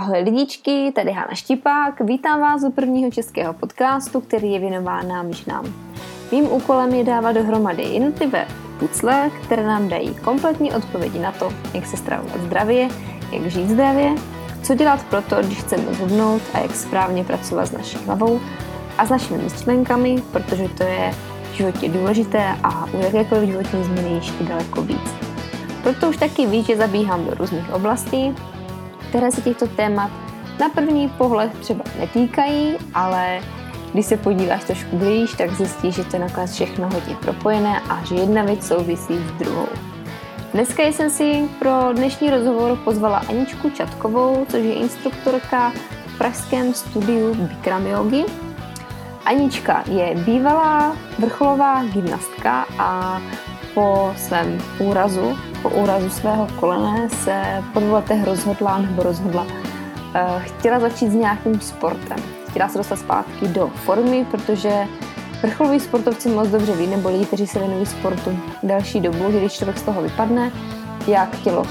Ahoj lidičky, tady Hana Štipák, vítám vás u prvního českého podcastu, který je věnován nám ženám. Mým úkolem je dávat dohromady jednotlivé pucle, které nám dají kompletní odpovědi na to, jak se stravovat zdravě, jak žít zdravě, co dělat pro to, když chceme zhubnout a jak správně pracovat s naší hlavou a s našimi myšlenkami, protože to je v životě důležité a u jakékoliv životní změny ještě daleko víc. Proto už taky víš, že zabíhám do různých oblastí, které se těchto témat na první pohled třeba netýkají, ale když se podíváš trošku blíž, tak zjistíš, že to je nakonec všechno hodně propojené a že jedna věc souvisí s druhou. Dneska jsem si pro dnešní rozhovor pozvala Aničku Čatkovou, což je instruktorka v pražském studiu Bikram Yogi. Anička je bývalá vrcholová gymnastka a po svém úrazu, po úrazu svého kolene se po dvou letech rozhodla nebo rozhodla, uh, chtěla začít s nějakým sportem. Chtěla se dostat zpátky do formy, protože vrcholoví sportovci moc dobře ví, nebo lidi, kteří se věnují sportu další dobu, že když člověk z toho vypadne, jak tělo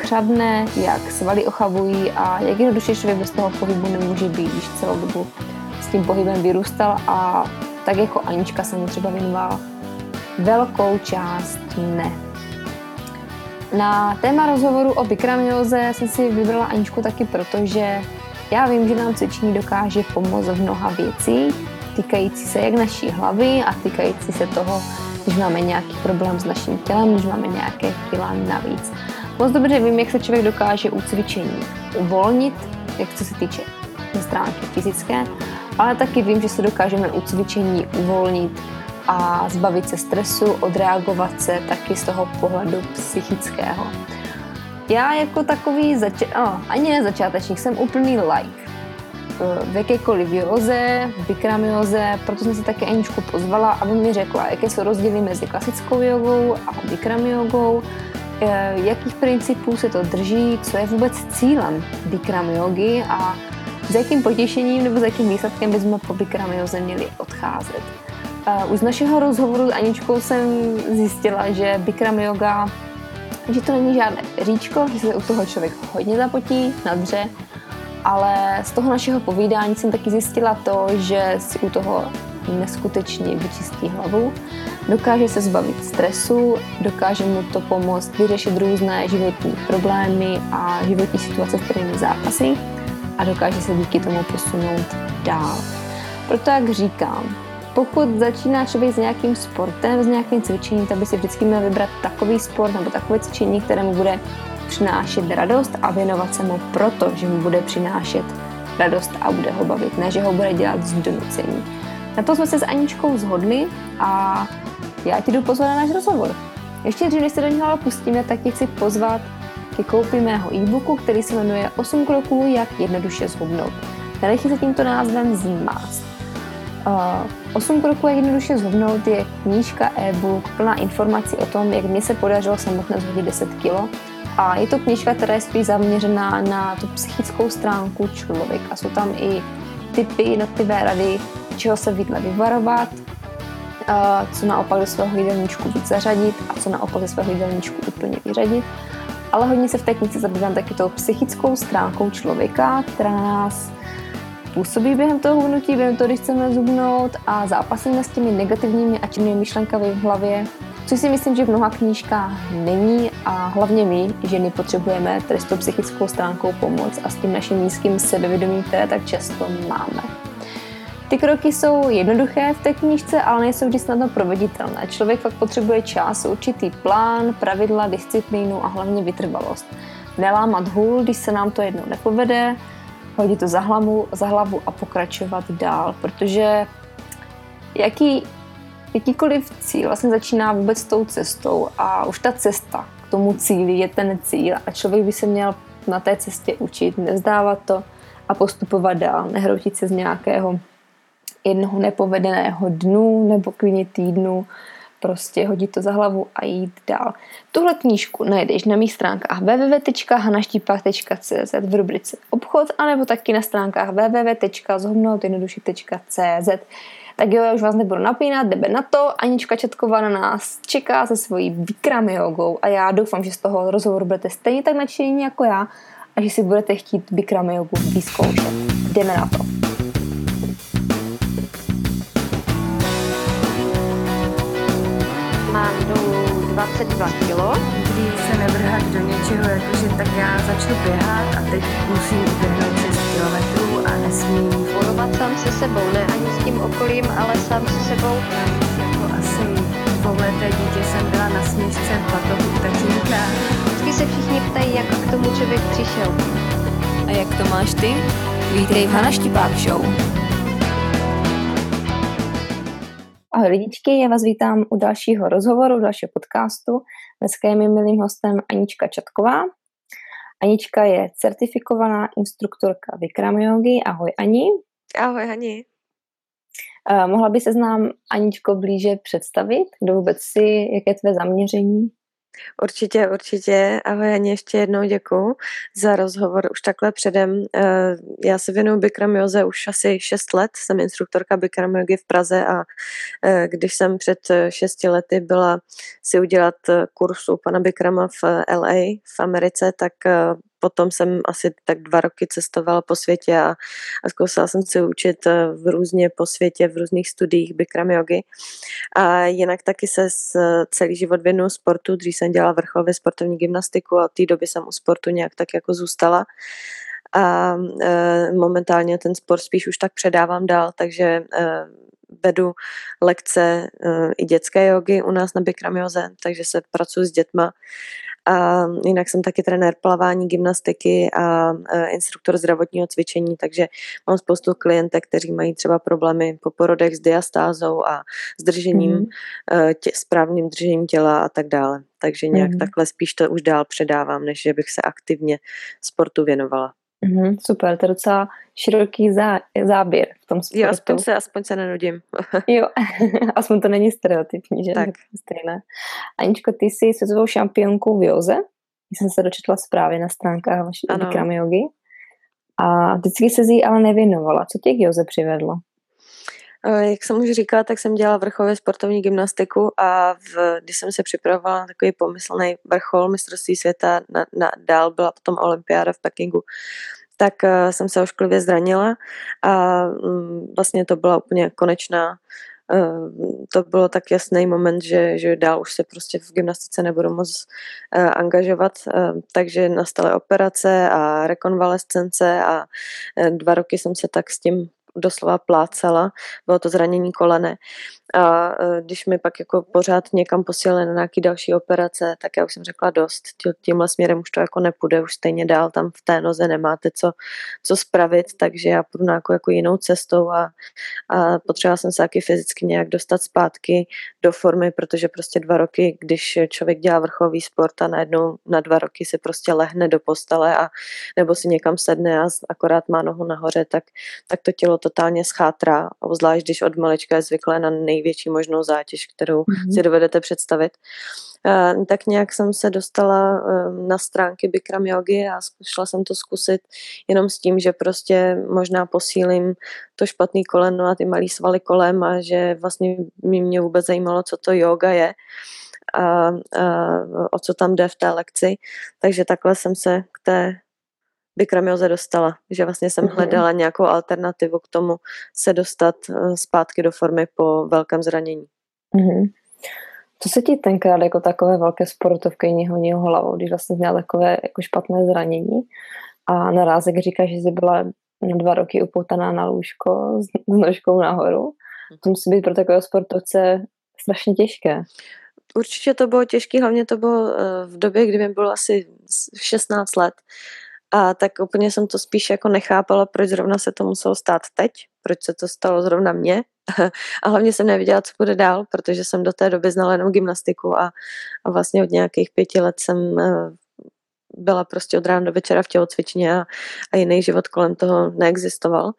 chřadne, jak svaly ochavují a jak jednoduše člověk bez toho pohybu nemůže být, když celou dobu s tím pohybem vyrůstal a tak jako Anička se mu třeba věnovala velkou část ne. Na téma rozhovoru o bikramioze jsem si vybrala Aničku taky proto, že já vím, že nám cvičení dokáže pomoct v mnoha věcí, týkající se jak naší hlavy a týkající se toho, když máme nějaký problém s naším tělem, když máme nějaké kila navíc. Moc dobře vím, jak se člověk dokáže u cvičení uvolnit, jak co se týče stránky fyzické, ale taky vím, že se dokážeme u cvičení uvolnit a zbavit se stresu, odreagovat se taky z toho pohledu psychického. Já jako takový, zač- oh, ani ne začátečník, jsem úplný like. V jakékoliv joze, v bikramioze, proto jsem se taky Aničku pozvala, aby mi řekla, jaké jsou rozdíly mezi klasickou jogou a bikram jogou, eh, jakých principů se to drží, co je vůbec cílem bikram jogy a s jakým potěšením nebo s jakým výsledkem bychom po bikram joze měli odcházet. Už z našeho rozhovoru s Aničkou jsem zjistila, že Bikram yoga, že to není žádné říčko, že se u toho člověk hodně zapotí, nadře, ale z toho našeho povídání jsem taky zjistila to, že si u toho neskutečně vyčistí hlavu, dokáže se zbavit stresu, dokáže mu to pomoct vyřešit různé životní problémy a životní situace, v kterými zápasí a dokáže se díky tomu posunout dál. Proto, jak říkám, pokud začíná člověk s nějakým sportem, s nějakým cvičením, tak by si vždycky měl vybrat takový sport nebo takové cvičení, které mu bude přinášet radost a věnovat se mu proto, že mu bude přinášet radost a bude ho bavit, ne že ho bude dělat z donucení. Na to jsme se s Aničkou zhodli a já ti jdu pozvat na náš rozhovor. Ještě dřív, než se do něho pustíme, tak ti chci pozvat ke koupi mého e-booku, který se jmenuje 8 kroků, jak jednoduše zhubnout. Nenechej se tímto názvem zmást. Uh, 8 kroků, jak jednoduše zhubnout, je knížka e-book plná informací o tom, jak mě se podařilo samotné zhodit 10 kg. A je to knížka, která je spíš zaměřená na tu psychickou stránku člověka. Jsou tam i typy, jednotlivé rady, čeho se vidle vyvarovat, co naopak do svého jídelníčku víc zařadit a co naopak ze svého jídelníčku úplně vyřadit. Ale hodně se v té knize zabývám taky tou psychickou stránkou člověka, která nás působí během toho hnutí, během toho, když chceme zubnout a zápasíme s těmi negativními a těmi myšlenkami v hlavě, což si myslím, že v mnoha knížkách není a hlavně my, ženy, potřebujeme tady s tou psychickou stránkou pomoc a s tím naším nízkým sebevědomím, které tak často máme. Ty kroky jsou jednoduché v té knížce, ale nejsou vždy snadno proveditelné. Člověk fakt potřebuje čas, určitý plán, pravidla, disciplínu a hlavně vytrvalost. Nelámat hůl, když se nám to jednou nepovede, hodit to za hlavu, za hlavu a pokračovat dál, protože jaký, jakýkoliv cíl vlastně začíná vůbec tou cestou a už ta cesta k tomu cíli je ten cíl a člověk by se měl na té cestě učit, nezdávat to a postupovat dál, nehroutit se z nějakého jednoho nepovedeného dnu nebo klidně týdnu, prostě hodit to za hlavu a jít dál. Tuhle knížku najdeš na mých stránkách www.hanaštipák.cz v rubrice obchod, anebo taky na stránkách www.zhubnoutjednoduše.cz tak jo, já už vás nebudu napínat, jdeme na to. Anička Četková na nás čeká se svojí Vikram jogou a já doufám, že z toho rozhovoru budete stejně tak nadšení jako já a že si budete chtít Bikram jogu vyzkoušet. Jdeme na to. Mám dolů 22 kg. Když se nevrhat do něčeho, jakože tak já začnu běhat a teď musím uběhnout 6 km a nesmím Bojovat sám se sebou, ne ani s tím okolím, ale sám se sebou. jako asi dvouleté dítě jsem byla na směšce batohu tatínka. Vždycky se všichni ptají, jak k tomu člověk přišel. A jak to máš ty? Vítej v Hana Štipák Show. Ahoj lidičky, já vás vítám u dalšího rozhovoru, u dalšího podcastu. Dneska je mým milým hostem Anička Čatková. Anička je certifikovaná instruktorka Vikram Yogi. Ahoj Ani. Ahoj Hani. Uh, mohla by se nám Aničko blíže představit? Kdo vůbec jsi, jaké je tvé zaměření? Určitě, určitě. Ahoj Ani, ještě jednou děkuji za rozhovor už takhle předem. Eh, Já se věnuju Bikram Joze už asi 6 let, jsem instruktorka Bikram Jogy v Praze a eh, když jsem před 6 lety byla si udělat eh, kurz u pana Bikrama v LA v Americe, tak potom jsem asi tak dva roky cestovala po světě a, a zkusila jsem se učit v různě po světě, v různých studiích Bikram jogy. A jinak taky se s, celý život věnuju sportu, dřív jsem dělala vrcholově sportovní gymnastiku a od té doby jsem u sportu nějak tak jako zůstala. A e, momentálně ten sport spíš už tak předávám dál, takže e, vedu lekce e, i dětské jogy u nás na Bikram joze, takže se pracuji s dětma a jinak jsem taky trenér plavání, gymnastiky a instruktor zdravotního cvičení, takže mám spoustu klientek, kteří mají třeba problémy po porodech s diastázou a s držením, mm. tě, správným držením těla a tak dále. Takže nějak mm. takhle spíš to už dál předávám, než že bych se aktivně sportu věnovala. Mm, super, to je docela široký zá, záběr v tom sportu. Jo, aspoň se, aspoň se nenudím. jo, aspoň to není stereotypní, že? Tak. Stejné. Aničko, ty jsi světovou šampionkou v Joze. Jsem se dočetla zprávy na stránkách vaší Bikram jogy. A vždycky se jí ale nevěnovala. Co tě k Joze přivedlo? Jak jsem už říkala, tak jsem dělala vrcholově sportovní gymnastiku a v, když jsem se připravovala na takový pomyslný vrchol mistrovství světa, na, na, dál byla potom olympiáda v Pekingu, tak uh, jsem se ošklivě zranila a um, vlastně to byla úplně konečná Uh, to bylo tak jasný moment, že, že dál už se prostě v gymnastice nebudu moc uh, angažovat, takže nastaly operace a rekonvalescence a dva roky jsem se tak s tím doslova plácala, bylo to zranění kolene. A e, když mi pak jako pořád někam posílali na nějaký další operace, tak já už jsem řekla dost, tímhle směrem už to jako nepůjde, už stejně dál tam v té noze nemáte co, co spravit, takže já půjdu nějakou jako jinou cestou a, a potřebovala jsem se taky fyzicky nějak dostat zpátky do formy, protože prostě dva roky, když člověk dělá vrcholový sport a najednou na dva roky se prostě lehne do postele a nebo si někam sedne a akorát má nohu nahoře, tak, tak to tělo totálně schátrá, obzvlášť když od malička je zvyklé na největší možnou zátěž, kterou mm-hmm. si dovedete představit. Uh, tak nějak jsem se dostala uh, na stránky Bikram Yogi a šla jsem to zkusit jenom s tím, že prostě možná posílím to špatný koleno a ty malý svaly kolem a že vlastně mě vůbec zajímalo, co to yoga je a, a o co tam jde v té lekci. Takže takhle jsem se k té Bikramioze dostala, že vlastně jsem mm-hmm. hledala nějakou alternativu k tomu se dostat eh, zpátky do formy po velkém zranění. Mm-hmm. Co se ti tenkrát jako takové velké sportovky honilo hlavou, když vlastně měla takové jako špatné zranění a naraz, jak říkáš, že jsi byla na dva roky upoutaná na lůžko s, s nožkou nahoru. To musí být pro takového sportovce strašně těžké. Určitě to bylo těžké, hlavně to bylo eh, v době, kdy mi bylo asi 16 let a tak úplně jsem to spíš jako nechápala, proč zrovna se to muselo stát teď, proč se to stalo zrovna mně. A hlavně jsem nevěděla, co bude dál, protože jsem do té doby znala jenom gymnastiku a, a vlastně od nějakých pěti let jsem eh, byla prostě od rána do večera v tělocvičně a, a jiný život kolem toho neexistoval.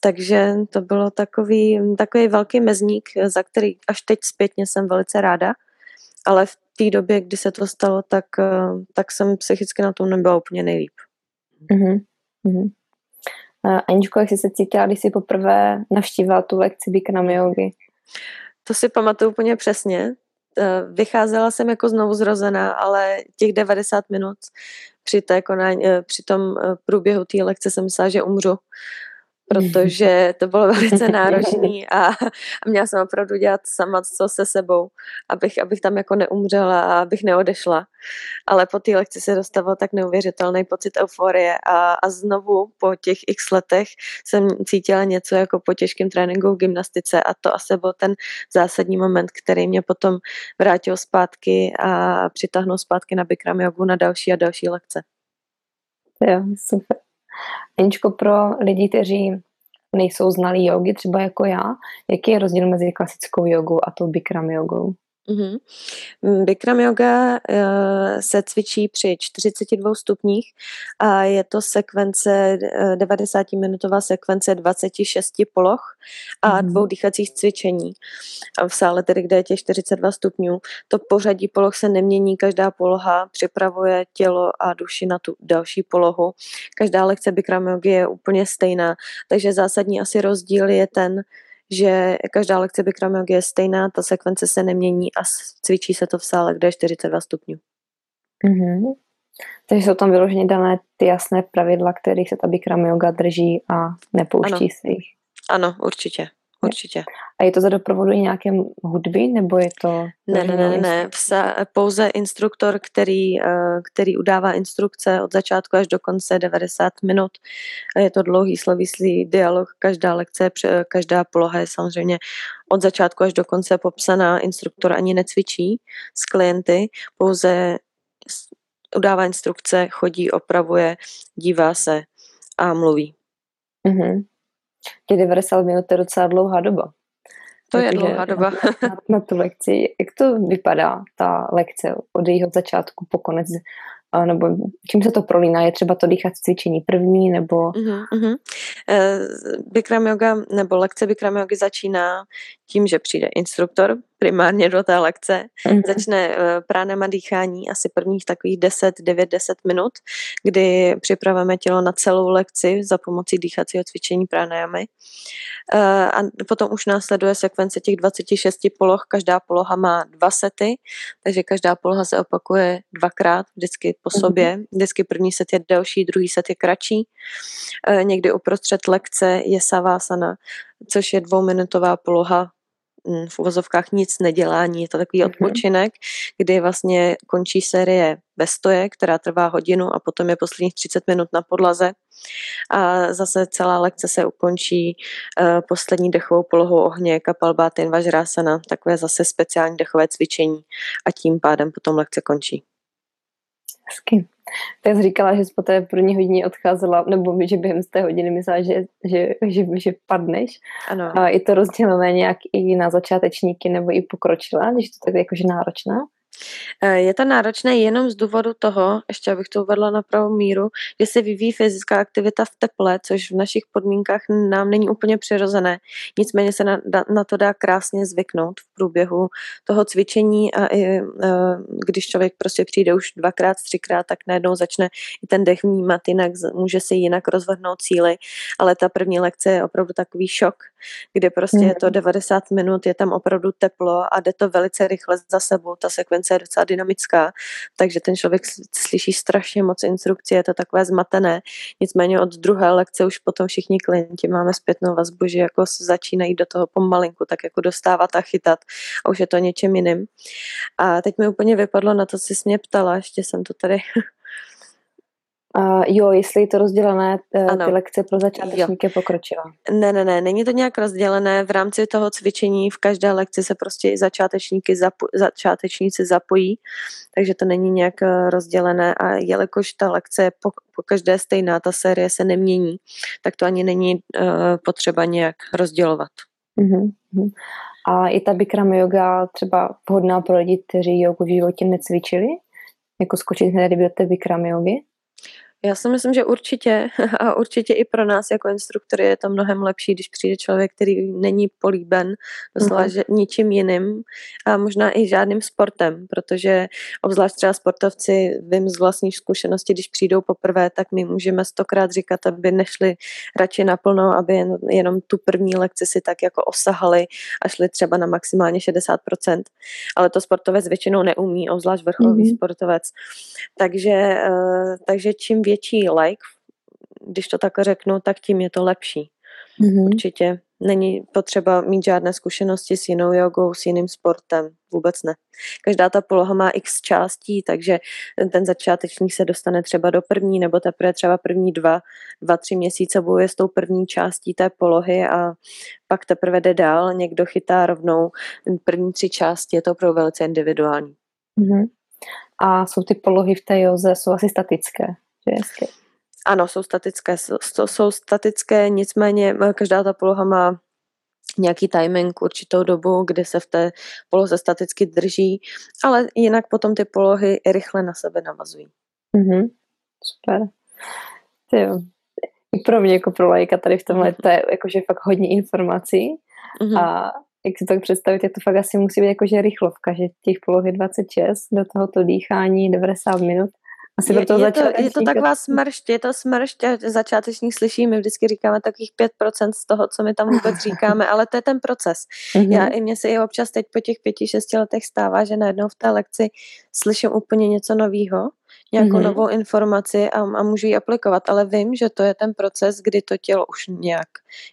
Takže to bylo takový, takový velký mezník, za který až teď zpětně jsem velice ráda, ale v té době, kdy se to stalo, tak, eh, tak jsem psychicky na tom nebyla úplně nejlíp. Uh-huh. Uh-huh. Aničko, jak jsi se cítila, když jsi poprvé navštívila tu lekci Bikram yogi? To si pamatuju úplně přesně. eh, vycházela jsem jako znovu zrozená, ale těch 90 minut při, té konání, eh, při tom eh, průběhu té lekce jsem myslela, že umřu protože to bylo velice náročné a, a měla jsem opravdu dělat sama co se sebou, abych, abych tam jako neumřela a abych neodešla. Ale po té lekci se dostavil tak neuvěřitelný pocit euforie a, a znovu po těch x letech jsem cítila něco jako po těžkém tréninku v gymnastice a to asi byl ten zásadní moment, který mě potom vrátil zpátky a přitáhnul zpátky na Bikram jogu na další a další lekce. Jo, super. Aničko, pro lidi, kteří nejsou znalí jogy, třeba jako já, jaký je rozdíl mezi klasickou jogou a tou Bikram jogou? Mm-hmm. Bikram yoga uh, se cvičí při 42 stupních a je to sekvence, uh, 90-minutová sekvence 26 poloh a mm-hmm. dvou dýchacích cvičení. A v sále tedy, kde je těch 42 stupňů, to pořadí poloh se nemění, každá poloha připravuje tělo a duši na tu další polohu. Každá lekce Bikram yogy je úplně stejná, takže zásadní asi rozdíl je ten, že každá lekce Bikram je stejná, ta sekvence se nemění a cvičí se to v sále, kde je 42 stupňů. Mm-hmm. Takže jsou tam vyloženě dané ty jasné pravidla, kterých se ta Bikram yoga drží a nepouští ano. se jich. Ano, určitě. Určitě. A je to za doprovodu i nějaké hudby, nebo je to... Ne, ne, ne, ne. Pouze instruktor, který, eh, který udává instrukce od začátku až do konce 90 minut. Je to dlouhý slovislý dialog, každá lekce, každá poloha je samozřejmě od začátku až do konce popsaná. Instruktor ani necvičí s klienty, pouze udává instrukce, chodí, opravuje, dívá se a mluví. Mm-hmm. Těch 90 minut je docela dlouhá doba. To je dlouhá doba. na, na tu lekci. Jak to vypadá, ta lekce od jejího začátku po konec? A nebo čím se to prolíná? Je třeba to dýchat cvičení první, nebo... Uh-huh, uh-huh. Bikram yoga, nebo lekce Bikram yoga začíná tím, že přijde instruktor primárně do té lekce, uh-huh. začne uh, pránema dýchání asi prvních takových 10, 9, 10 minut, kdy připravujeme tělo na celou lekci za pomocí dýchacího cvičení pranayamy. Uh, a potom už následuje sekvence těch 26 poloh, každá poloha má dva sety, takže každá poloha se opakuje dvakrát, vždycky po mhm. sobě. Vždycky první set je delší, druhý set je kratší. Uh, někdy uprostřed lekce je savásana, což je dvouminutová poloha v uvozovkách nic nedělání. Je to takový mm-hmm. odpočinek, kdy vlastně končí série ve stoje, která trvá hodinu a potom je posledních 30 minut na podlaze. A zase celá lekce se ukončí uh, poslední dechovou polohou ohně Kapalbátin Vajrasana, takové zase speciální dechové cvičení a tím pádem potom lekce končí. Hezky. Tak jsi říkala, že jsi po té první hodině odcházela, nebo že během z té hodiny myslela, že, že, že, že padneš. Ano. A je to rozdělené nějak i na začátečníky nebo i pokročila, když to tak jakože náročná? Eh, je to náročné jenom z důvodu toho, ještě abych to uvedla na pravou míru, že se vyvíjí fyzická aktivita v teple, což v našich podmínkách nám není úplně přirozené. Nicméně se na, na to dá krásně zvyknout v průběhu toho cvičení a i eh, když člověk prostě přijde už dvakrát, třikrát, tak najednou začne i ten dech vnímat jinak, může si jinak rozvrhnout cíly, ale ta první lekce je opravdu takový šok, kde prostě je to 90 mhm. minut, je tam opravdu teplo a jde to velice rychle za sebou, ta sekvence je docela dynamická, takže ten člověk slyší strašně moc instrukcí, je to takové zmatené. Nicméně od druhé lekce už potom všichni klienti máme zpětnou vazbu, že jako začínají do toho pomalinku, tak jako dostávat a chytat a už je to něčem jiným. A teď mi úplně vypadlo na to, co jsi mě ptala, ještě jsem to tady Uh, jo, jestli je to rozdělené, eh, ty lekce pro začátečníky jo. pokročila. Ne, ne, ne, není to nějak rozdělené. V rámci toho cvičení v každé lekci se prostě i začátečníky zapo- začátečníci zapojí, takže to není nějak eh, rozdělené a jelikož ta lekce je po, po každé stejná, ta série se nemění, tak to ani není uh, potřeba nějak rozdělovat. Uh-huh. A i ta Bikram yoga třeba vhodná pro lidi, kteří jogu v životě necvičili? Jako skočit hned do té Bikram yogy? Já si myslím, že určitě a určitě i pro nás jako instruktory je to mnohem lepší, když přijde člověk, který není políben doslova mm-hmm. ničím jiným a možná i žádným sportem, protože obzvlášť třeba sportovci, vím z vlastní zkušenosti, když přijdou poprvé, tak my můžeme stokrát říkat, aby nešli radši naplno, aby jen, jenom tu první lekci si tak jako osahali a šli třeba na maximálně 60%, ale to sportovec většinou neumí, obzvlášť vrcholový mm-hmm. sportovec. Takže, uh, takže čím větší like, když to tak řeknu, tak tím je to lepší. Mm-hmm. Určitě. Není potřeba mít žádné zkušenosti s jinou jogou, s jiným sportem. Vůbec ne. Každá ta poloha má x částí, takže ten začátečník se dostane třeba do první, nebo teprve třeba první dva, dva, tři měsíce bojuje s tou první částí té polohy a pak teprve jde dál. Někdo chytá rovnou první tři části, je to opravdu velice individuální. Mm-hmm. A jsou ty polohy v té joze, jsou asi statické, že? Ano, jsou statické, jsou, jsou statické, nicméně každá ta poloha má nějaký timing, určitou dobu, kdy se v té poloze staticky drží, ale jinak potom ty polohy rychle na sebe navazují. Mm-hmm. Super. jo. I pro mě jako pro lajka tady v tomhle to je jakože fakt hodně informací mm-hmm. a jak si to představit, jak to fakt asi musí být jakože rychlovka, že těch poloh je 26, do tohoto dýchání 90 minut asi je, to je, to, je to taková smršť, je to smršť a začátečník slyší, my vždycky říkáme takových 5% z toho, co my tam vůbec říkáme, ale to je ten proces. Mm-hmm. Já i mě se i občas teď po těch pěti, šesti letech stává, že najednou v té lekci slyším úplně něco nového nějakou mm-hmm. novou informaci a, a můžu ji aplikovat, ale vím, že to je ten proces, kdy to tělo už nějak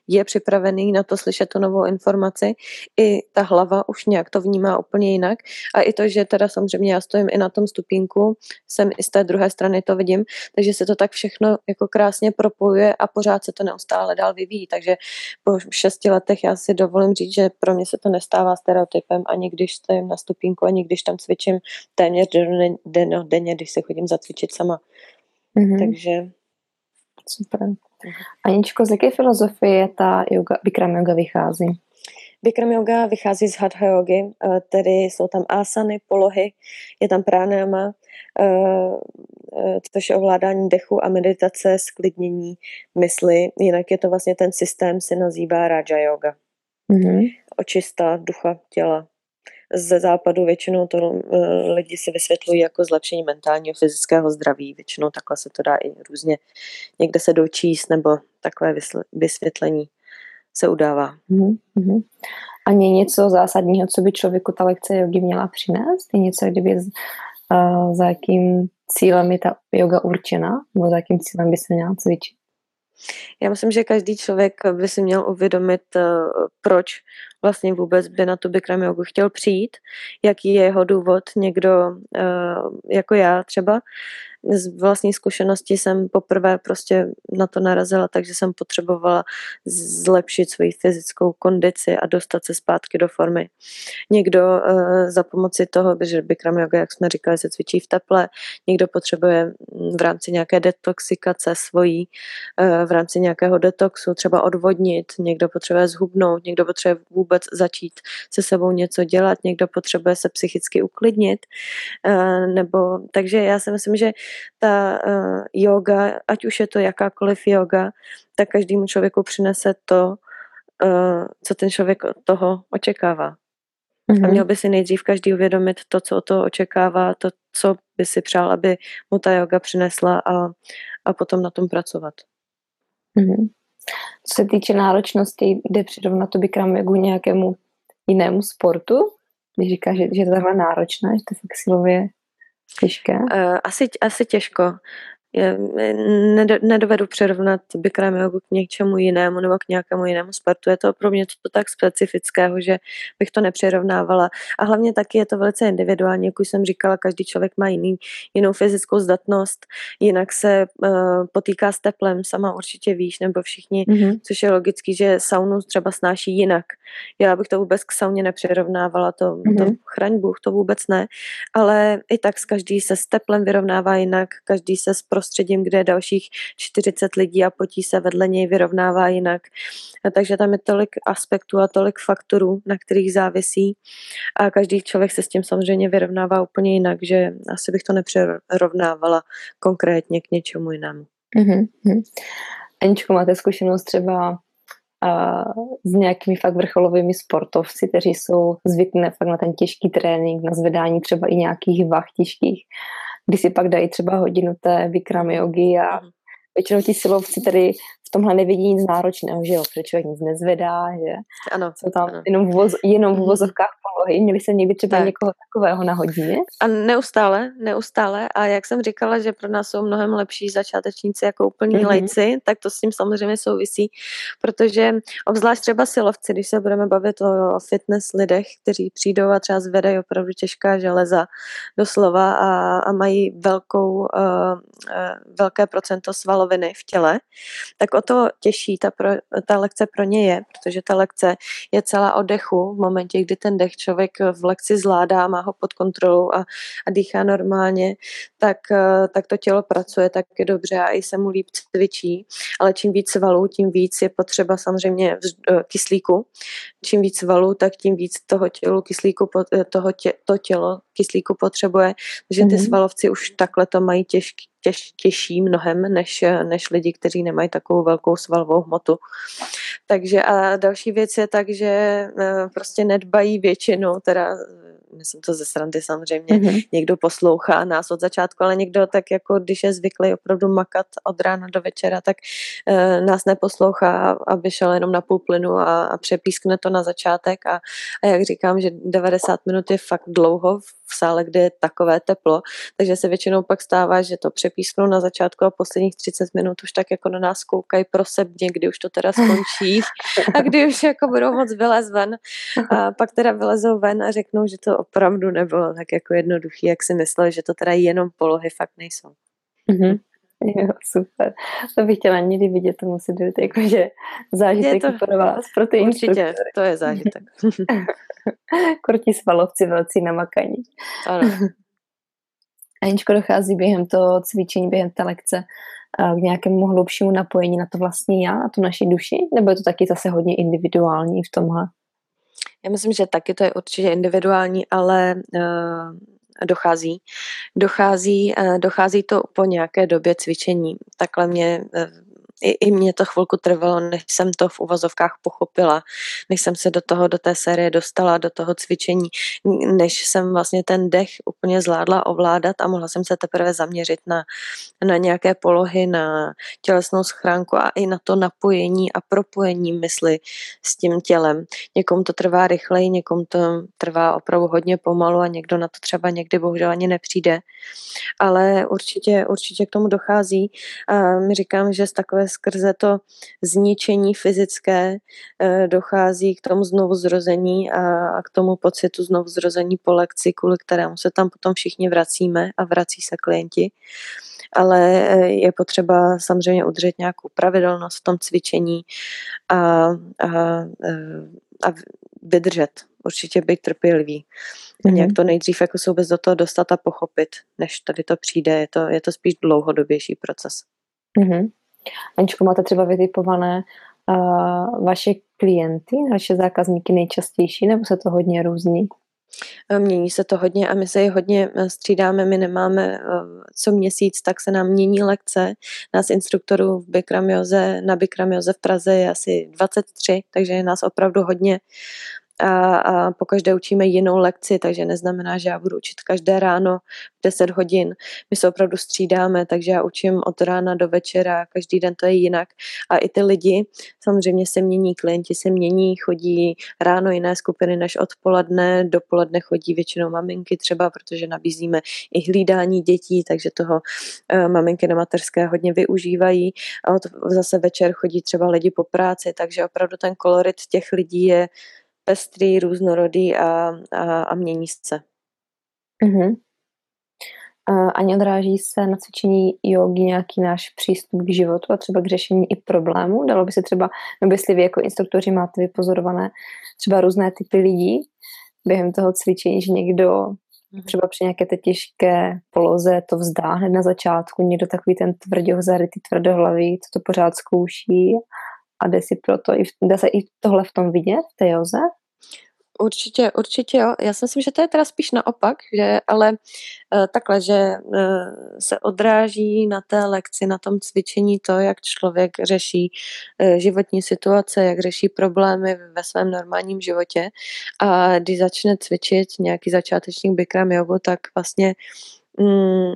je připravený na to slyšet tu novou informaci, i ta hlava už nějak to vnímá úplně jinak. A i to, že teda samozřejmě já stojím i na tom stupínku, jsem i z té druhé strany to vidím, takže se to tak všechno jako krásně propojuje a pořád se to neustále dál vyvíjí, takže po šesti letech já si dovolím říct, že pro mě se to nestává stereotypem ani když stojím na stupínku, ani když tam cvičím téměř denně, denně když se chodím musím zacvičit sama. Mm-hmm. Takže... Super. Aničko, z jaké filozofie ta yoga, Bikram yoga vychází? Bikram yoga vychází z hatha yogi, eh, tedy jsou tam asany, polohy, je tam pranayama, eh, eh, což je ovládání dechu a meditace, sklidnění mysli. Jinak je to vlastně ten systém, se nazývá Raja yoga. Mm-hmm. Očista ducha, těla ze západu většinou to eh, lidi si vysvětlují jako zlepšení mentálního fyzického zdraví. Většinou takhle se to dá i různě někde se dočíst nebo takové vysvětlení se udává. Mm-hmm. A je něco zásadního, co by člověku ta lekce jogi měla přinést? Je něco, kdyby uh, za jakým cílem je ta yoga určena? Nebo za jakým cílem by se měla cvičit? Já myslím, že každý člověk by si měl uvědomit, eh, proč vlastně vůbec by na tu Bikram jogu chtěl přijít, jaký je jeho důvod. Někdo, eh, jako já třeba, z vlastní zkušenosti jsem poprvé prostě na to narazila, takže jsem potřebovala zlepšit svoji fyzickou kondici a dostat se zpátky do formy. Někdo uh, za pomoci toho, že Bikram yoga, jak jsme říkali, se cvičí v teple, někdo potřebuje v rámci nějaké detoxikace svojí, uh, v rámci nějakého detoxu třeba odvodnit, někdo potřebuje zhubnout, někdo potřebuje vůbec začít se sebou něco dělat, někdo potřebuje se psychicky uklidnit, uh, nebo takže já si myslím, že ta uh, yoga, ať už je to jakákoliv yoga, tak každému člověku přinese to, uh, co ten člověk od toho očekává. Mm-hmm. A mhm. měl by si nejdřív každý uvědomit to, co od toho očekává, to, co by si přál, aby mu ta yoga přinesla a, a potom na tom pracovat. Mm-hmm. Co se týče náročnosti, jde přirovnat to Bikram jogu nějakému jinému sportu? Když říkáš, že, že je to takhle náročné, že to fakt silově Těžké? Uh, asi, asi těžko nedovedu přirovnat Bikram jogu k něčemu jinému nebo k nějakému jinému sportu. Je to pro mě to tak specifického, že bych to nepřirovnávala. A hlavně taky je to velice individuální, jak už jsem říkala, každý člověk má jiný, jinou fyzickou zdatnost, jinak se uh, potýká s teplem, sama určitě víš, nebo všichni, mm-hmm. což je logický, že saunu třeba snáší jinak. Já bych to vůbec k sauně nepřirovnávala, to, mm-hmm. to chraň Bůh, to vůbec ne, ale i tak s každý se s teplem vyrovnává jinak, každý se s prostředím, kde je dalších 40 lidí a potí se vedle něj vyrovnává jinak. A takže tam je tolik aspektů a tolik faktorů, na kterých závisí a každý člověk se s tím samozřejmě vyrovnává úplně jinak, že asi bych to nepřerovnávala konkrétně k něčemu jinému. Mm-hmm. Aničko, máte zkušenost třeba s nějakými fakt vrcholovými sportovci, kteří jsou zvyklí fakt na ten těžký trénink, na zvedání třeba i nějakých vah těžkých, kdy si pak dají třeba hodinu té Bikram jogy a mhm. většinou ti silovci tady v tomhle nevidí nic náročného, že jo, protože člověk nic nezvedá, že ano, jsou tam ano. jenom v, voz, jenom v mhm. vozovkách polohy, měli se někdy třeba tak. někoho takového na hodině? A neustále, neustále a jak jsem říkala, že pro nás jsou mnohem lepší začátečníci jako úplní mm-hmm. lejci, tak to s tím samozřejmě souvisí, protože obzvlášť třeba silovci, když se budeme bavit o fitness lidech, kteří přijdou a třeba zvedají opravdu těžká železa doslova a, a mají velkou, uh, uh, velké procento svaloviny v těle, tak o to těžší ta, pro, ta lekce pro ně je, protože ta lekce je celá o dechu v momentě, kdy ten dech člověk v lekci zvládá, má ho pod kontrolou a, a dýchá normálně, tak, tak to tělo pracuje taky dobře a i se mu líp cvičí, ale čím víc svalů, tím víc je potřeba samozřejmě kyslíku. Čím víc svalů, tak tím víc toho tělu kyslíku, toho tě, to tělo kyslíku potřebuje, takže ty mm-hmm. svalovci už takhle to mají těžký, těž, těžší mnohem než, než lidi, kteří nemají takovou velkou svalovou hmotu. Takže a další věc je tak, že eh, prostě nedbají většinou, teda myslím to ze srandy samozřejmě, mm-hmm. někdo poslouchá nás od začátku, ale někdo tak jako, když je zvyklý opravdu makat od rána do večera, tak e, nás neposlouchá, aby šel jenom na půl plynu a, a přepískne to na začátek a, a jak říkám, že 90 minut je fakt dlouho v sále, kde je takové teplo, takže se většinou pak stává, že to přepísknou na začátku a posledních 30 minut už tak jako na nás koukají prosebně, kdy už to teda skončí a kdy už jako budou moc vylez ven a pak teda vylezou ven a řeknou, že to opravdu nebylo tak jako jednoduchý, jak si myslel, že to teda jenom polohy fakt nejsou. Mm-hmm. Jo, super. To bych chtěla někdy vidět, to musí být jakože zážitek je to, pro vás, pro ty Určitě, to je zážitek. Krutí svalovci velcí namakaní. Ano. Aničko, dochází během toho cvičení, během té lekce k nějakému hlubšímu napojení na to vlastní já, na tu naši duši? Nebo je to taky zase hodně individuální v tomhle? Já myslím, že taky to je určitě individuální, ale uh, dochází. Dochází, uh, dochází to po nějaké době cvičení. Takhle mě uh, i, i mě to chvilku trvalo, než jsem to v uvozovkách pochopila, než jsem se do toho, do té série dostala, do toho cvičení, než jsem vlastně ten dech úplně zvládla ovládat a mohla jsem se teprve zaměřit na, na nějaké polohy, na tělesnou schránku a i na to napojení a propojení mysli s tím tělem. Někomu to trvá rychleji, někomu to trvá opravdu hodně pomalu a někdo na to třeba někdy bohužel ani nepřijde. Ale určitě, určitě k tomu dochází. A my říkám, že z takové skrze to zničení fyzické eh, dochází k tomu znovu zrození a k tomu pocitu znovu zrození po lekci, kvůli kterému se tam potom všichni vracíme a vrací se klienti ale eh, je potřeba samozřejmě udržet nějakou pravidelnost v tom cvičení a, a, eh, a vydržet. Určitě být trpělivý. Mm-hmm. Nějak to nejdřív jako se vůbec do toho dostat a pochopit, než tady to přijde. Je to, je to spíš dlouhodobější proces. Mm-hmm. Aničko, máte třeba vytipované uh, vaše klienty, vaše zákazníky nejčastější, nebo se to hodně různí? Mění se to hodně a my se je hodně e, střídáme, my nemáme e, co měsíc, tak se nám mění lekce. Nás instruktorů v Bikramioze, na Bikramioze v Praze je asi 23, takže je nás opravdu hodně a, a po každé učíme jinou lekci, takže neznamená, že já budu učit každé ráno 10 hodin. My se opravdu střídáme, takže já učím od rána do večera, každý den to je jinak. A i ty lidi samozřejmě se mění, klienti se mění, chodí ráno jiné skupiny než odpoledne, dopoledne chodí většinou maminky třeba, protože nabízíme i hlídání dětí, takže toho uh, maminky na mateřské hodně využívají. A od, zase večer chodí třeba lidi po práci, takže opravdu ten kolorit těch lidí je pestrý, různorodý a, a, a mění se. A ani odráží se na cvičení jogi nějaký náš přístup k životu a třeba k řešení i problémů? Dalo by se třeba, nebo jestli vy jako instruktoři máte vypozorované třeba různé typy lidí během toho cvičení, že někdo třeba při nějaké té těžké poloze to vzdá hned na začátku, někdo takový ten tvrdohzarytý, tvrdohlavý, co to pořád zkouší a jde si proto, dá se i tohle v tom vidět, v té joze? Určitě, určitě jo. Já si myslím, že to je teda spíš naopak, že, ale uh, takhle, že uh, se odráží na té lekci, na tom cvičení to, jak člověk řeší uh, životní situace, jak řeší problémy ve svém normálním životě a když začne cvičit nějaký začátečník Bikram jogu, tak vlastně mm,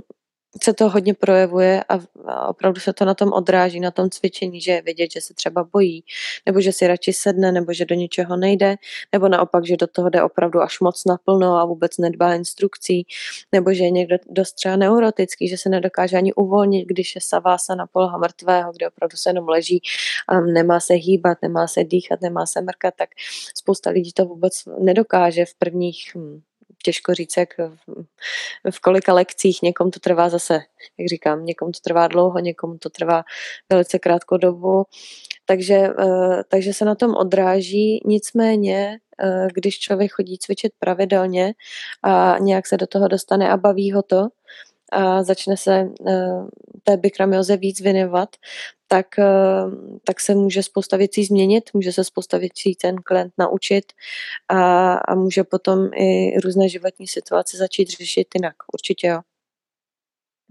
se to hodně projevuje a, opravdu se to na tom odráží, na tom cvičení, že je vidět, že se třeba bojí, nebo že si radši sedne, nebo že do ničeho nejde, nebo naopak, že do toho jde opravdu až moc naplno a vůbec nedbá instrukcí, nebo že je někdo dost třeba neurotický, že se nedokáže ani uvolnit, když je savása na poloha mrtvého, kde opravdu se jenom leží, a nemá se hýbat, nemá se dýchat, nemá se mrkat, tak spousta lidí to vůbec nedokáže v prvních hm, těžko říct, jak v kolika lekcích, někomu to trvá zase, jak říkám, někomu to trvá dlouho, někomu to trvá velice krátkou dobu, takže, eh, takže se na tom odráží, nicméně, eh, když člověk chodí cvičit pravidelně a nějak se do toho dostane a baví ho to, a začne se uh, té bikramioze víc věnovat, tak, uh, tak se může spousta věcí změnit, může se spousta věcí ten klient naučit a, a může potom i různé životní situace začít řešit jinak. Určitě jo.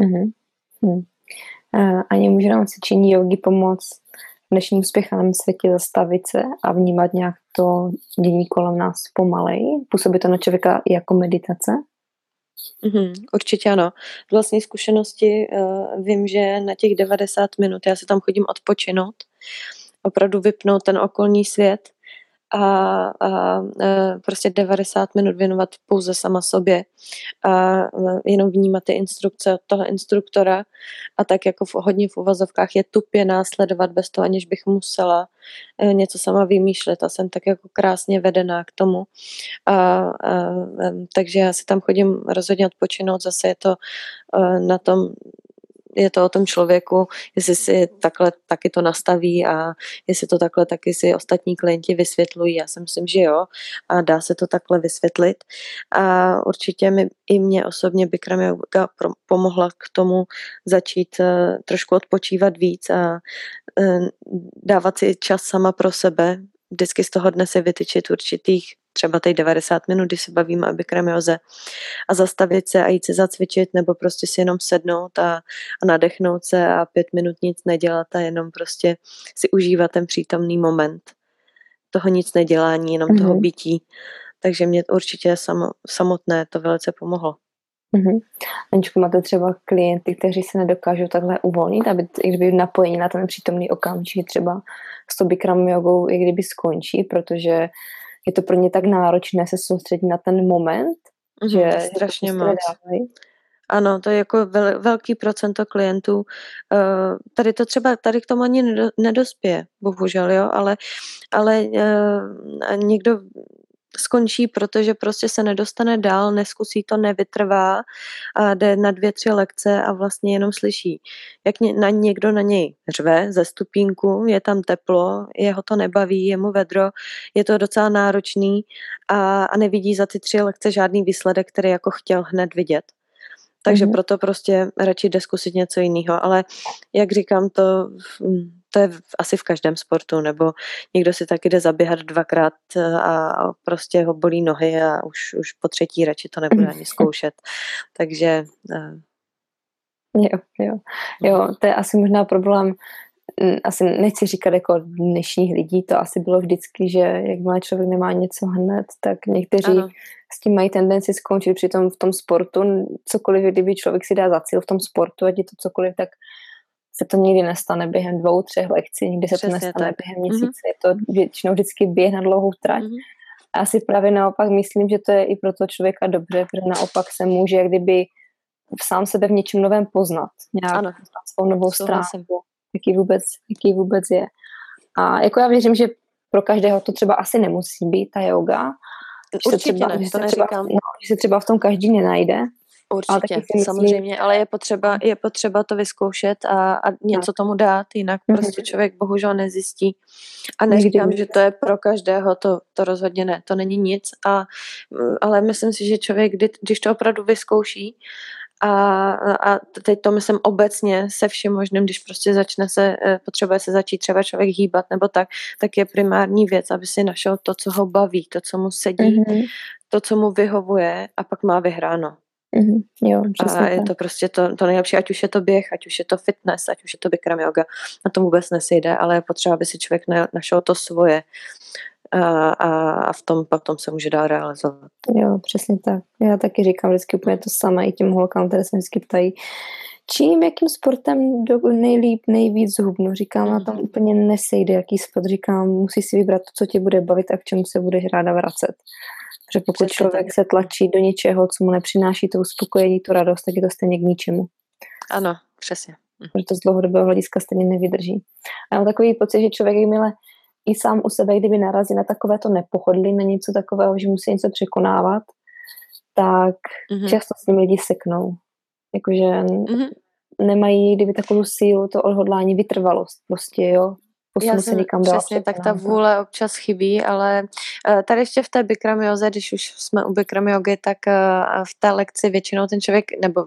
Mm-hmm. Hmm. Ani může nám cvičení jogi pomoct v dnešním spěchaném světě zastavit se a vnímat nějak to dění kolem nás pomalej? Působí to na člověka jako meditace? Mhm, určitě ano. Z vlastní zkušenosti uh, vím, že na těch 90 minut já se tam chodím odpočinout, opravdu vypnout ten okolní svět a, a, prostě 90 minut věnovat pouze sama sobě a jenom vnímat ty instrukce od toho instruktora. A tak jako v, hodně v uvazovkách je tupě následovat bez toho, aniž bych musela e, něco sama vymýšlet. A jsem tak jako krásně vedená k tomu. A, a, takže já si tam chodím rozhodně odpočinout, zase je to e, na tom je to o tom člověku, jestli si takhle taky to nastaví a jestli to takhle taky si ostatní klienti vysvětlují. Já si myslím, že jo a dá se to takhle vysvětlit. A určitě mi i mě osobně Bikram Yoga pomohla k tomu začít uh, trošku odpočívat víc a uh, dávat si čas sama pro sebe, vždycky z toho dne si vytyčit určitých třeba teď 90 minut, když se bavíme o bikramioze a zastavit se a jít se zacvičit nebo prostě si jenom sednout a, a nadechnout se a pět minut nic nedělat a jenom prostě si užívat ten přítomný moment toho nic nedělání, jenom mm-hmm. toho mhm. bytí. Takže mě určitě samo, samotné to velice pomohlo. Mm-hmm. Aničku, máte třeba klienty, kteří se nedokážou takhle uvolnit, aby i kdyby napojení na ten přítomný okamžik třeba s tou Bikram jogou, i kdyby skončí, protože je to pro ně tak náročné se soustředit na ten moment, mm, že strašně moc. Ano, to je jako vel, velký procento klientů. Uh, tady to třeba, tady k tomu ani nedospěje, bohužel, jo, ale, ale uh, někdo skončí, protože prostě se nedostane dál, neskusí to, nevytrvá a jde na dvě, tři lekce a vlastně jenom slyší, jak na někdo na něj řve ze stupínku, je tam teplo, jeho to nebaví, je mu vedro, je to docela náročný a, a nevidí za ty tři lekce žádný výsledek, který jako chtěl hned vidět. Takže mm-hmm. proto prostě radši jde zkusit něco jiného. Ale jak říkám, to to je asi v každém sportu, nebo někdo si taky jde zaběhat dvakrát eh, a prostě ho bolí nohy a už, už po třetí radši to nebude ani zkoušet. Takže... Uh... Jo, jo. jo, to je asi možná problém, asi nechci říkat jako dnešních lidí, to asi bylo vždycky, že jakmile člověk nemá něco hned, tak někteří ano. s tím mají tendenci skončit přitom v tom sportu, cokoliv, kdyby člověk si dá za cíl v tom sportu, ať je to cokoliv, tak se to nikdy nestane během dvou, třech lekcí, nikdy se Přesně to nestane tak. během měsíce, mm-hmm. je to většinou vždycky běh na dlouhou trať. Mm-hmm. A asi právě naopak myslím, že to je i pro toho člověka dobře, protože naopak se může jak kdyby sám sebe v něčem novém poznat. Nějak ano. svou novou stránku, jaký vůbec, jaký vůbec je. A jako já věřím, že pro každého to třeba asi nemusí být ta yoga. Určitě třeba, ne, to se třeba, no, že se třeba v tom každý nenajde, Určitě, ale myslím, samozřejmě, ale je potřeba, je potřeba to vyzkoušet a, a něco tomu dát, jinak mm-hmm. prostě člověk bohužel nezjistí. A neříkám, že to je pro každého, to, to rozhodně ne, to není nic, a, ale myslím si, že člověk, kdy, když to opravdu vyzkouší a, a teď to myslím obecně se vším možným, když prostě začne se, eh, potřebuje se začít třeba člověk hýbat nebo tak, tak je primární věc, aby si našel to, co ho baví, to, co mu sedí, mm-hmm. to, co mu vyhovuje a pak má vyhráno. Mm-hmm. Jo, a je to prostě to, to nejlepší, ať už je to běh, ať už je to fitness, ať už je to Bikram yoga. Na to vůbec nesejde, ale je potřeba, aby si člověk našel to svoje a, a, a v tom pak tom se může dál realizovat. Jo, přesně tak. Já taky říkám vždycky úplně to samé i těm holkám, které se vždycky ptají, čím, jakým sportem do, nejlíp, nejvíc zhubnu. Říkám, a tam mhm. úplně nesejde, jaký sport. Říkám, musí si vybrat to, co tě bude bavit a k čemu se budeš ráda vracet. Protože pokud Přesně člověk tak. se tlačí do něčeho, co mu nepřináší to uspokojení, tu radost, tak je to stejně k ničemu. Ano, přesně. Protože to z dlouhodobého hlediska stejně nevydrží. A mám takový pocit, že člověk, jakmile i sám u sebe, kdyby narazí na takové to nepohodlí, na něco takového, že musí něco překonávat, tak mm-hmm. často s nimi lidi seknou. Jakože mm-hmm. nemají, kdyby takovou sílu, to odhodlání, vytrvalost prostě, jo. Já se někam přesně, tak ta vůle občas chybí, ale uh, tady ještě v té Bikram když už jsme u Bikram jogy, tak uh, v té lekci většinou ten člověk, nebo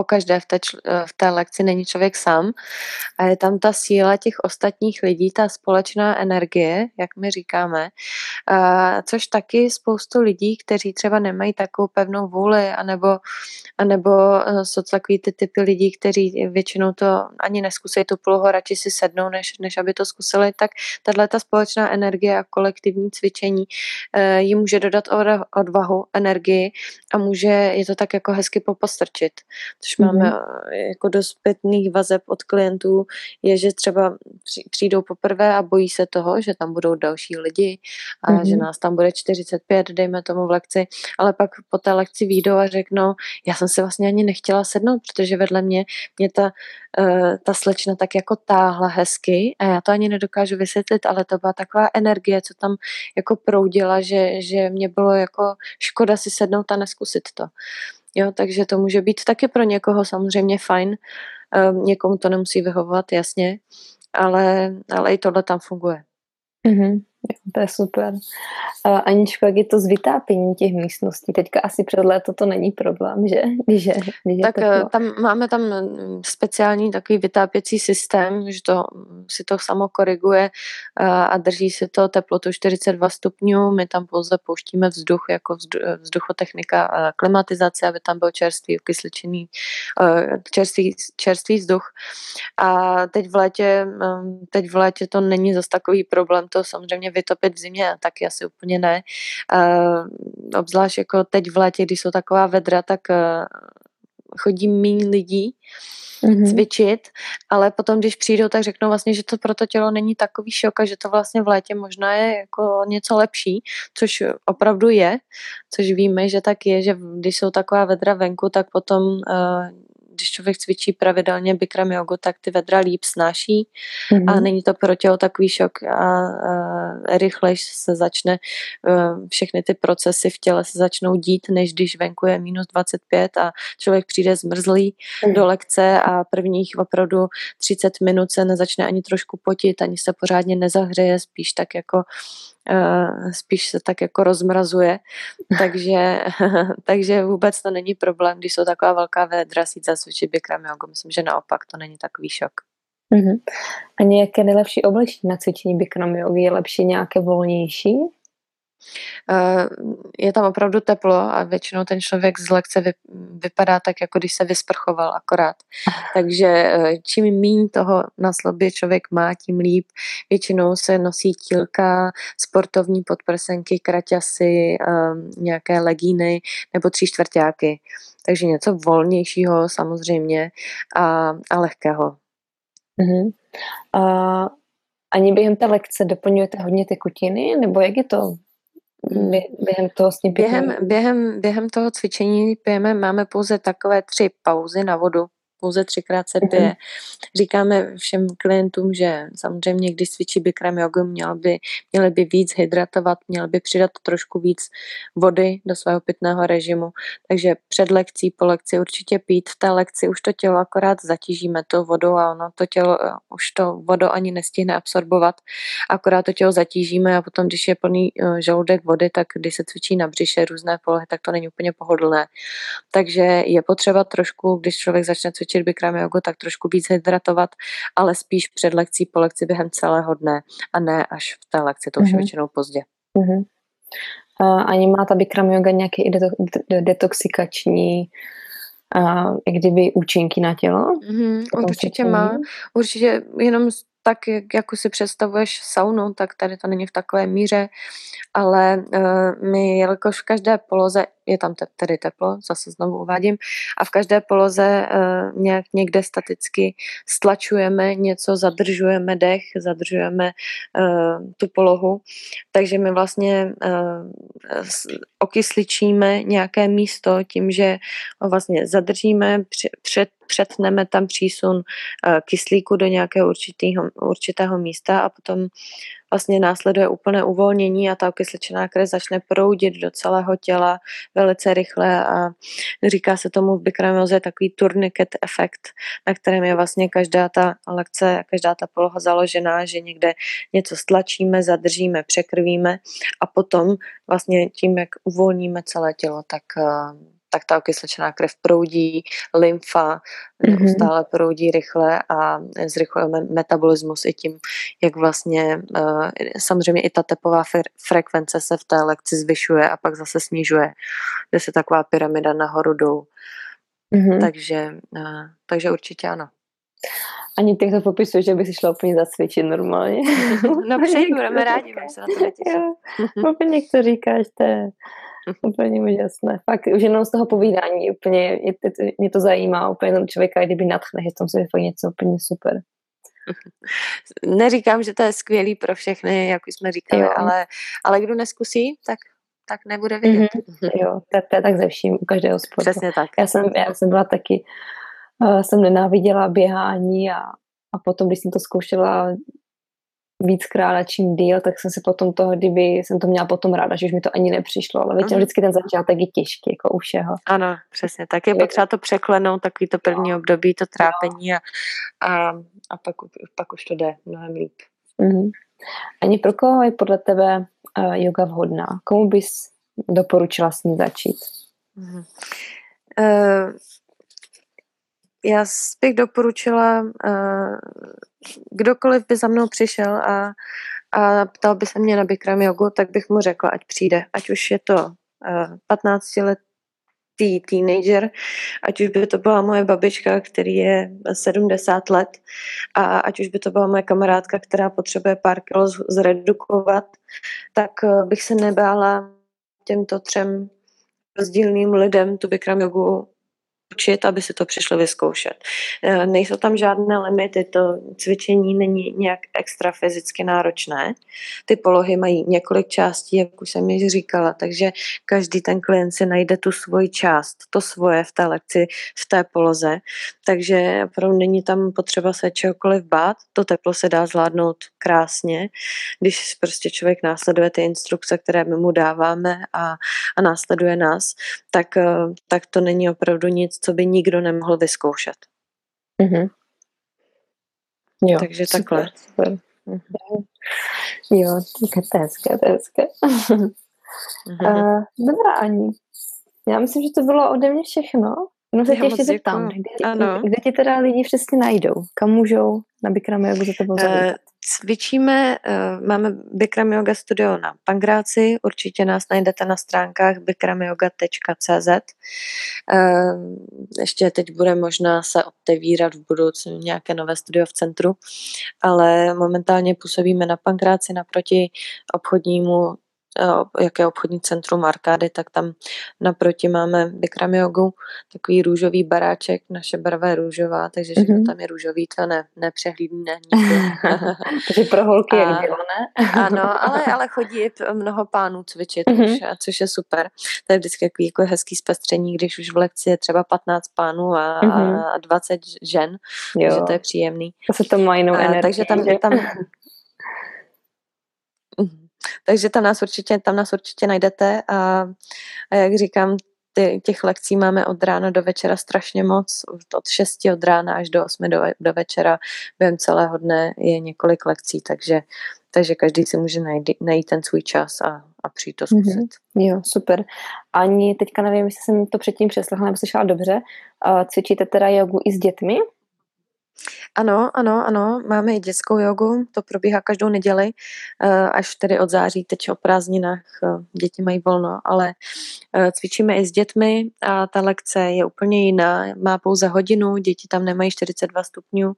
pokaždé v té, eh, v té lekci není člověk sám. A je tam ta síla těch ostatních lidí, ta společná energie, jak my říkáme, a což taky spoustu lidí, kteří třeba nemají takovou pevnou vůli, anebo, anebo eh, jsou takový ty typy lidí, kteří většinou to ani neskusí tu polohu, radši si sednou, než, než aby to zkusili, tak tahle ta společná energie a kolektivní cvičení eh, jí může dodat odvahu, energii a může je to tak jako hezky popostrčit. což mm-hmm. máme eh, jako dost zpětných vazeb od klientů, je, že třeba přijdou poprvé a bojí se toho, že tam budou další lidi a mm-hmm. že nás tam bude 45, dejme tomu v lekci, ale pak po té lekci výjdou a řeknou, já jsem se vlastně ani nechtěla sednout, protože vedle mě, mě ta, uh, ta slečna tak jako táhla hezky a já to ani nedokážu vysvětlit, ale to byla taková energie, co tam jako proudila, že, že mě bylo jako škoda si sednout a neskusit to. Jo, takže to může být taky pro někoho samozřejmě fajn, um, někomu to nemusí vyhovovat, jasně, ale, ale i tohle tam funguje. Mm-hmm. To je super. Aničko, jak je to s vytápěním těch místností? Teďka asi před léto to není problém, že? Když je, když tak je eh, tam máme tam mm, speciální takový vytápěcí systém, že to si to samo koriguje uh, a drží si to teplotu 42 stupňů. My tam pouze pouštíme vzduch jako vzduchotechnika a klimatizace, aby tam byl čerstvý, okysličený, čerstvý, čerstvý vzduch. A teď v létě, um, teď v létě to není zase takový problém, to samozřejmě vytopit v zimě, taky asi úplně ne. Obzvlášť jako teď v létě, když jsou taková vedra, tak uh, chodí méně lidí mm-hmm. cvičit, ale potom, když přijdou, tak řeknou vlastně, že to pro to tělo není takový šok a že to vlastně v létě možná je jako něco lepší, což opravdu je, což víme, že tak je, že když jsou taková vedra venku, tak potom uh, když člověk cvičí pravidelně Bikram jogu, tak ty vedra líp snáší mm-hmm. a mhm. není to pro tělo takový šok a, a rychle se začne uh, všechny ty procesy v těle se začnou dít, než když venku je minus 25 a člověk přijde zmrzlý mm-hmm. do lekce a prvních opravdu 30 minut se nezačne ani trošku potit, ani se pořádně nezahřeje, spíš tak jako Uh, spíš se tak jako rozmrazuje, takže, takže vůbec to není problém, když jsou taková velká vedra sít zacvičit Bikram jogu. Myslím, že naopak to není takový šok. Uh-huh. A nějaké nejlepší oblečení na cvičení Bikram jogy? Je lepší nějaké volnější? Eh, je tam opravdu teplo a většinou ten člověk z lekce vypadá tak, jako když se vysprchoval akorát. Takže eh, čím méně toho na slobě člověk má, tím líp. Většinou se nosí tílka, sportovní podprsenky, kraťasy, ehm, nějaké legíny nebo tři čtvrtáky. Takže něco volnějšího samozřejmě a, a lehkého. Uh-huh. A ani během té lekce doplňujete hodně tekutiny, nebo jak je to během toho během, během, během toho cvičení pijeme, máme pouze takové tři pauzy na vodu. Pouze třikrát se pije. Mm-hmm. Říkáme všem klientům, že samozřejmě, když cvičí Bikram jogu, měl by, měli by víc hydratovat, měl by přidat trošku víc vody do svého pitného režimu. Takže před lekcí, po lekci určitě pít. V té lekci už to tělo akorát zatížíme to vodou a ono to tělo eh, už to vodu ani nestihne absorbovat. Akorát to tělo zatížíme a potom, když je plný eh, žaludek vody, tak když se cvičí na břiše různé polohy, tak to není úplně pohodlné. Takže je potřeba trošku, když člověk začne cvičit Bikram jogu, tak trošku víc hydratovat, ale spíš před lekcí, po lekci během celého dne a ne až v té lekci, to už mm-hmm. je mhm. většinou pozdě. Mm-hmm. A ani má ta Bikram yoga nějaký detoxikační a jak kdyby účinky na tělo? Mm-hmm, určitě má. Určitě jenom tak, jak, jako si představuješ saunu, tak tady to není v takové míře, ale uh, my, jelikož v každé poloze je tam te, tedy teplo, zase znovu uvádím, a v každé poloze uh, nějak někde staticky stlačujeme něco, zadržujeme dech, zadržujeme uh, tu polohu, takže my vlastně uh, okysličíme nějaké místo tím, že vlastně zadržíme, před, přetneme tam přísun kyslíku do nějakého určitého, určitého místa a potom vlastně následuje úplné uvolnění a ta okysličená krev začne proudit do celého těla velice rychle a říká se tomu v Bikramioze takový turniket efekt, na kterém je vlastně každá ta lekce, každá ta poloha založená, že někde něco stlačíme, zadržíme, překrvíme a potom vlastně tím, jak uvolníme celé tělo, tak tak ta okysličená krev proudí, lymfa neustále mm-hmm. proudí rychle a zrychlujeme metabolismus i tím, jak vlastně uh, samozřejmě i ta tepová frekvence se v té lekci zvyšuje a pak zase snižuje, kde se taková pyramida nahoru dolů. Mm-hmm. Takže, uh, takže určitě ano. Ani těch to popisuje, že by si šla úplně zacvičit normálně. no přeji, budeme rádi, se na to jo, Úplně jak to říkáš, to je, úplně úžasné. Fakt už jenom z toho povídání úplně mě, mě to zajímá, úplně ten člověka, kdyby nadchne, že tam se fakt něco úplně super. Neříkám, že to je skvělý pro všechny, jak už jsme říkali, ale, ale kdo neskusí, tak tak nebude vidět. Mm-hmm. Jo, to, to je tak ze vším, u každého sportu. Přesně tak. Já jsem, já jsem byla taky, uh, jsem nenáviděla běhání a, a potom, když jsem to zkoušela víckrát a čím díl, tak jsem si potom toho, kdyby jsem to měla potom ráda, že už mi to ani nepřišlo, ale většinou vždycky ten začátek je těžký, jako u všeho. Ano, přesně, tak je potřeba to překlenout, takový to první období, to trápení a, a, a pak, pak už to jde mnohem líp. Mm-hmm. Ani pro koho je podle tebe uh, yoga vhodná? Komu bys doporučila s ní začít? Mm-hmm. Uh, já bych doporučila, uh, kdokoliv by za mnou přišel a, a ptal by se mě na Bikram jogu, tak bych mu řekla, ať přijde. Ať už je to uh, 15 let teenager, ať už by to byla moje babička, který je 70 let a ať už by to byla moje kamarádka, která potřebuje pár kilo zredukovat, tak bych se nebála těmto třem rozdílným lidem tu Bikram jogu učit, aby si to přišli vyzkoušet. Eh, nejsou tam žádné limity, to cvičení není nějak extra fyzicky náročné. Ty polohy mají několik částí, jak už jsem již říkala, takže každý ten klient si najde tu svoji část, to svoje v té lekci, v té poloze, takže opravdu není tam potřeba se čehokoliv bát, to teplo se dá zvládnout krásně, když prostě člověk následuje ty instrukce, které my mu dáváme a, a následuje nás, tak, eh, tak to není opravdu nic, co by nikdo nemohl vyzkoušet. Mm-hmm. Jo, Takže super, takhle. Super. Mm-hmm. Jo, to je hezké, to je hezké. Mm-hmm. Uh, dobrá, Ani. Já myslím, že to bylo ode mě všechno. No se tě ještě zeptám, kde, kde, kde ti teda lidi přesně najdou? Kam můžou na Bikram Yoga za tebou uh, Cvičíme, uh, máme Bikram Yoga studio na Pangráci, určitě nás najdete na stránkách bikramyoga.cz. Uh, ještě teď bude možná se otevírat v budoucnu nějaké nové studio v centru, ale momentálně působíme na Pangráci naproti obchodnímu jaké obchodní centrum Arkády, tak tam naproti máme Bikram jogu, takový růžový baráček, naše barva je růžová, takže všechno mm-hmm. tam je růžový, to ne, nepřehlídne takže pro holky a, jak bylo, ne? ano, ale, ale chodí mnoho pánů cvičit, mm-hmm. už, což je super. To je vždycky takový jako hezký zpestření, když už v lekci je třeba 15 pánů a, mm-hmm. a 20 žen, jo. takže to je příjemný. To se to mají a, Takže tam, tam takže tam nás určitě, tam nás určitě najdete a, a jak říkám, ty, těch lekcí máme od rána do večera strašně moc, od 6 od rána až do 8 do, do večera, během celého dne je několik lekcí, takže, takže každý si může najít, najít ten svůj čas a, a přijít to zkusit. Mm-hmm. Jo, super. Ani teďka nevím, jestli jsem to předtím přeslechla nebo slyšela dobře, cvičíte teda jogu i s dětmi? Ano, ano, ano, máme i dětskou jogu, to probíhá každou neděli, eh, až tedy od září, teď o prázdninách eh, děti mají volno, ale eh, cvičíme i s dětmi a ta lekce je úplně jiná, má pouze hodinu, děti tam nemají 42 stupňů,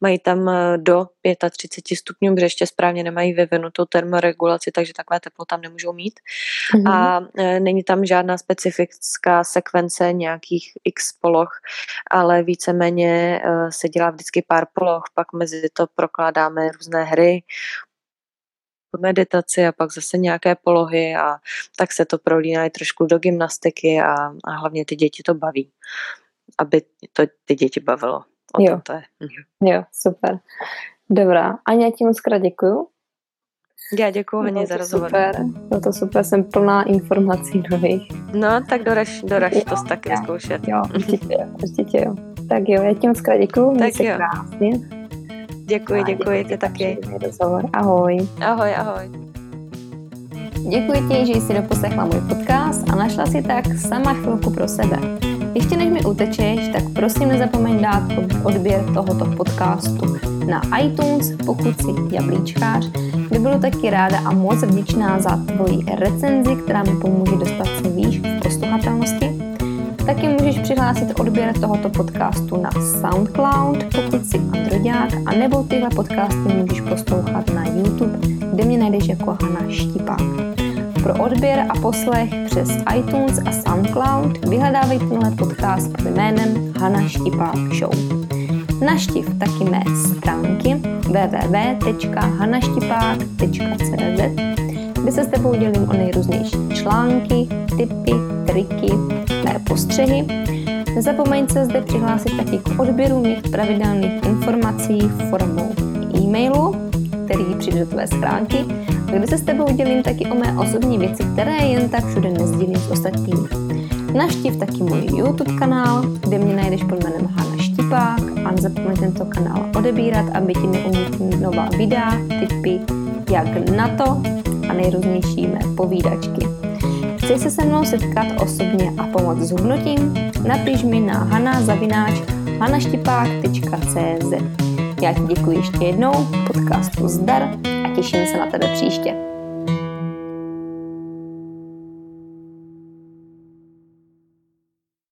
mají tam do 35 stupňů, protože ještě správně nemají vyvinutou termoregulaci, takže takové teplo tam nemůžou mít. Mm-hmm. A není tam žádná specifická sekvence nějakých x poloh, ale víceméně se dělá vždycky pár poloh, pak mezi to prokládáme různé hry, meditaci a pak zase nějaké polohy a tak se to prolíná i trošku do gymnastiky a, a hlavně ty děti to baví, aby to ty děti bavilo. O jo. to je. Mhm. Jo, super. Dobrá. Anja, ti moc krát děkuju. Já děkuji Haně za rozhovor. Super, no to super, jsem plná informací nových. No, tak doraž, doraž jo, to taky zkoušet. Jo, určitě, určitě jo. Tak jo, já ti moc krát děkuju, tak se jo. krásně. Děkuji, děkuji, ty taky. Rozhovor. Ahoj. Ahoj, ahoj. Děkuji ti, že jsi doposlechla můj podcast a našla si tak sama chvilku pro sebe. Ještě než mi utečeš, tak prosím nezapomeň dát odběr tohoto podcastu na iTunes, pokud jsi jablíčkář, by bylo taky ráda a moc vděčná za tvoji recenzi, která mi pomůže dostat přihlásit odběr tohoto podcastu na SoundCloud, pokud jsi a nebo tyhle podcasty můžeš poslouchat na YouTube, kde mě najdeš jako Hana Štipák. Pro odběr a poslech přes iTunes a SoundCloud vyhledávej tenhle podcast pod jménem Hana Štipák Show. Naštiv taky mé stránky www.hanaštipák.cz kde se s tebou dělím o nejrůznější články, tipy, triky, mé postřehy. Nezapomeň se zde přihlásit taky k odběru mých pravidelných informací formou e-mailu, který přijde do tvé schránky, kde se s tebou dělím taky o mé osobní věci, které jen tak všude nezdílím s ostatními. Naštiv taky můj YouTube kanál, kde mě najdeš pod jménem Hana Štipák a nezapomeň tento kanál odebírat, aby ti neunikly nová videa, tipy, jak na to a nejrůznější mé povídačky. Chceš se se mnou setkat osobně a pomoct s hubnutím? Napiš mi na hanazavináč hanaštipák.cz Já ti děkuji ještě jednou, podcastu zdar a těším se na tebe příště.